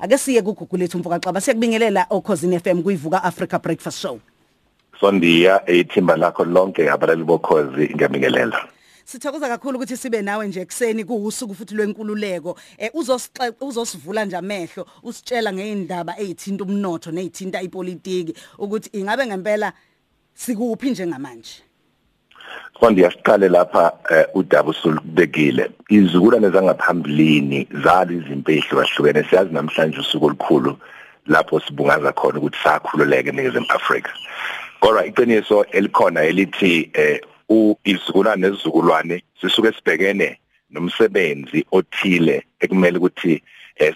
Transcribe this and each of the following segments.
ake siye kugugu lethu mfokaxaba siyakubingelela okhosini FM kuyivuka Africa Breakfast Show. Sondiya ethimba lakho lonke abalali bokhozi ngiyabingelela. Sithokoza kakhulu ukuthi sibe nawe nje ekseni kuusuku futhi lwenkululeko. Eh uzosivula nje amehlo usitshela ngeindaba ezithinta umnotho nezithinta ipolitiki ukuthi ingabe ngempela sikuphi njengamanje Konde yasiqale lapha udaba usulubekile izizukulwane zangaphambilini zali izinto ezihlukahlukene siyazi namhlanje usuku olukhulu lapho sibungaza khona ukuthi sakhululeke eNingizimu Afrika. Kodwa iqiniso elikhona elithi eh izizukulwane nezizukulwane sisuke sibhekene nomsebenzi othile ekumele ukuthi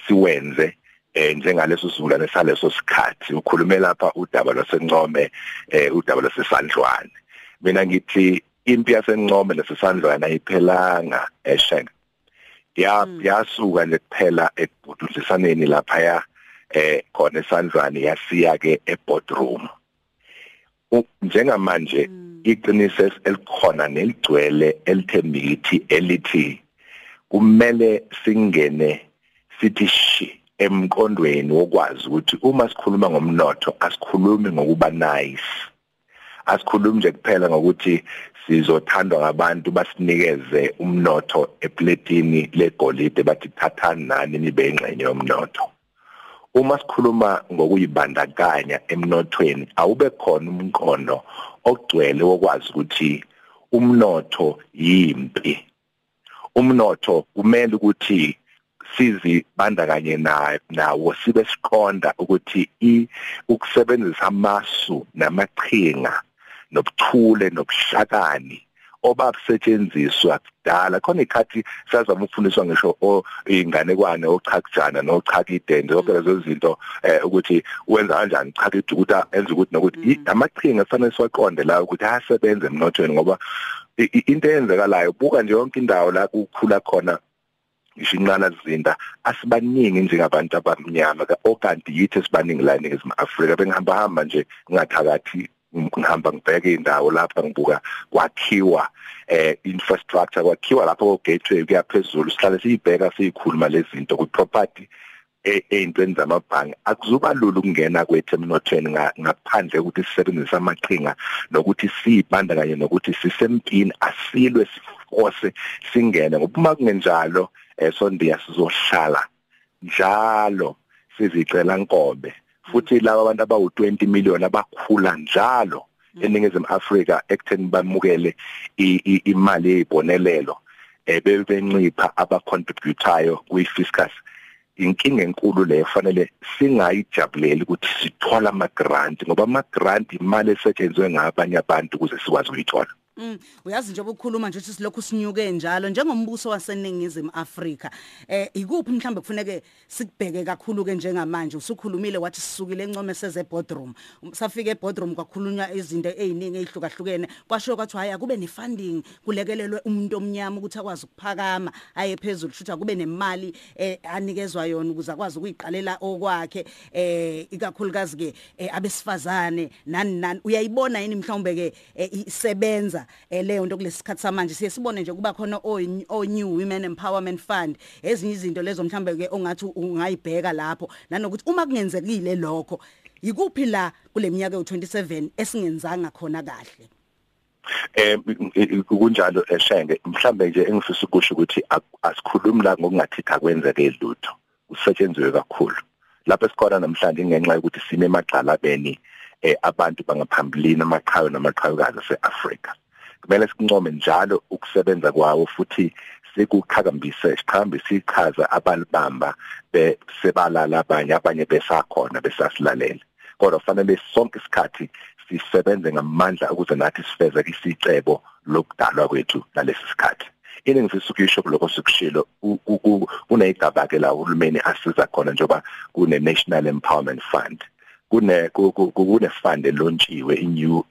siwenze eh njengaleso sizukulwane saleso sikhathi. Ukhulume lapha udaba lwasencome eh udaba lwasesandlwane. Mina ngithi impi yasencome lesesandlwane ayiphelanga esheng ya yasuka nje kuphela ekubududlisaneni lapha ya eh khona esandlwane yasiya ke eboardroom. Njengamanje iqiniso elikhona neligcwele elithembithi elithi kumele singene sithi shi emqondweni wokwazi ukuthi uma sikhuluma ngomnotho asikhulumi ngokuba nice. Asikhulumi nje kuphela ngokuthi sizothandwa ngabantu basinikeze umnotho epletini legolide bathi thathani nani nibe ingxenye yomnotho. Uma sikhuluma ngokuyibandakanya emnothweni awube khona umqondo ogcwele wokwazi ukuthi umnotho yimpi. Umnotho kumele ukuthi sizibandakanye nawo sibe siqonda ukuthi ukusebenzisa amasu namaqhinga nobuthule nobuhlakani obabusetshenziswa kudala. Khona ikhathi sazama ukufundiswa ngisho inganekwane ochakujana nochakidende zonke lezo zinto ukuthi wenza kanjani? Chakide ukuthi enze ukuthi nokuthi amaqhinga kufanele siwaqonde la ukuthi ayasebenza emnothweni ngoba into eyenzekalayo buka nje yonke indawo la kukhula khona ngisho inqala zinda asibaningi njengabantu abamnyama okanti yithi sibaningi la eNingizimu Afrika. Bengihamba hamba nje ngathakathi ngihamba ngibheke indawo lapha ngibuka kwakhiwa eh infrastructure kwakhiwa lapho gateway kuyaphezulu sihlale siyibheka siyikhuluma lezi zinto ku property eyintweni zamabhangi akuzuba lula ukungena kwethu emnothweni ngaphandle ukuthi sisebenzise amaqhinga nokuthi sibanda kanye nokuthi sisempini asilwe sifose singene. Ngoba uma kungenjalo esondiya sizohlala njalo sizicela nkombe futhi laba abantu abawu20 million abakhula njalo eningizimu Afrika ekutheni bamukele imali yezibonelelo ebebencipha abacontributayo kwi-fiscus inkinga enkulu leyo fanele singayijabuleli ukuthi sithola ama grant ngoba ama grant imali esetshenzwe ngabanye abantu ukuze sikwazi ukuyithola. Mm uyazi nje ukukhuluma nje ukuthi silokhu sinyuke njalo. Njengombuso waseningizimu Afrika eh ikuphi mhlambe kufuneke sikubheke kakhulu ke njengamanje? Usukhulumile wathi sisukile encome seze boardroom safika eboardroom kwakhulunywa izinto eziningi ezihlukahlukene kwasho kwathi haya kube nefunding kulekelelwe umuntu omnyama ukuthi akwazi ukuphakama aye phezulu futhi kube nemali eh anikezwa yona ukuze akwazi ukuyiqalela okwakhe. Eh ikakhulukazi ke abesifazane nani nani. Uyayibona yini mhlawumbe ke isebenza? Leyo nto kulesikhathi samanje siye sibone nje kuba khona o new women empowerment fund. Ezinye izinto lezo mhlambe ke ongathi ungayibheka lapho. Nanokuthi uma kungenzekile lokho ikuphi la kuleminyaka u27 esingenzanga khona kahle? Eh kunjalo eshenge mhlambe nje engifisa ukusho ukuthi asikhulumi la ngokungathitha kwenzeke lutho. Kusetshenzwe kakhulu. Lapho esikhona namhlanje ngenxa yokuthi sine emagxalabeni eh abantu bangaphambilini amaqhawe namaqhawekazi aseAfrika. Kumele sincome njalo ukusebenza kwawo futhi sikuqhakambise siqhakambise ichaza abalibamba besebalala abanye abanye besakhona besasilalela. Kodwa fanele sonke isikhathi sisebenze ngamandla ukuze nathi sifeze isicebo lokudalwa kwethu nalesi sikhathi. Ini ngifisa ukuyisho lokho sikushilo kuneyigaba ke la uhulumeni asiza khona njoba kune National Empowerment Fund. Kune kune fund elontshiwe i-new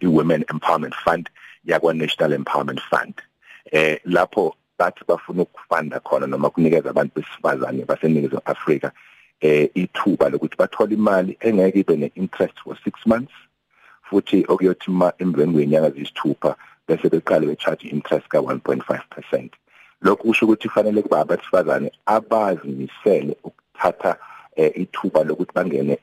i-women empowerment fund. Yakwa National Empowerment Fund eh lapho bathi bafuna ukufunda khona noma kunikeza abantu besifazane baseningizimu Afrika eh ithuba lokuthi bathole imali engeke ibe ne-interest for 6 months futhi okuyothi ma emveni kwenyanga zisithupha bese beqale becharge interest ka 1.5% lokhu kusho ukuthi kufanele kuba abesifazane abazimisele ukuthatha eh, ithuba lokuthi bangene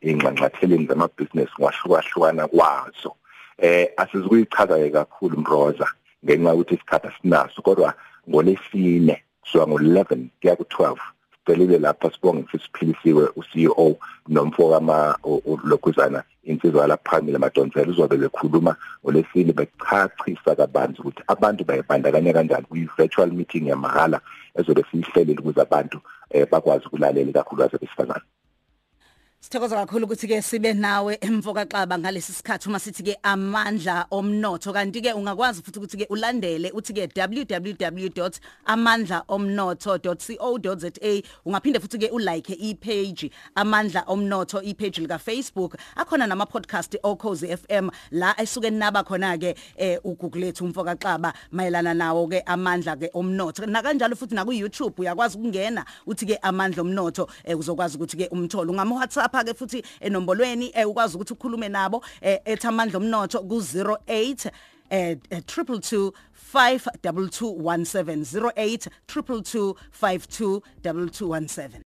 engxanxatheleni zamabhizinesi ngwahlukahlukana kwazo. Eh asizukuyichaza ke kakhulu mroza ngenxa ukuthi isikhathi sinaso kodwa ngolesine kusuka ngo11 kuya ku12 sicelile lapha sibonge futhi siphilisiwe uCEO nomfokama lokhuzana insizwa laphamile madonsela uzobe bekhuluma ngolesine bechachisa kabanzi ukuthi abantu bayibandakanya kanjani kwi-virtual meeting yamahala ezobe siyihlelele ukuze abantu eh, bakwazi ukulalela kakhulukazi besifazane Sithokoza kakhulu ukuthi ke sibe nawe emvoka xaba ngalesi sikhathi uma sithi ke amandla omnotho. Kanti ke ungakwazi futhi ukuthi ke ulandele uthi ke www.amandlaomnotho.co.za ungaphinde futhi ke ulike i-page amandla omnotho i-page lika Facebook akhona nama podcast okhozi FM la esuke naba khona ke eh uGoogle lethu umvoka xaba mayelana nawo ke amandla ke omnotho. Na kanjalo futhi na ku YouTube uyakwazi ukungena uthi ke amandla omnotho eh uzokwazi ukuthi ke umtholo ungama WhatsApp ke futhi enombolweni eh ukwazi ukuthi ukhulume nabo eh ethamandla omnotho ku 08 eh 222 52217 08 222 52217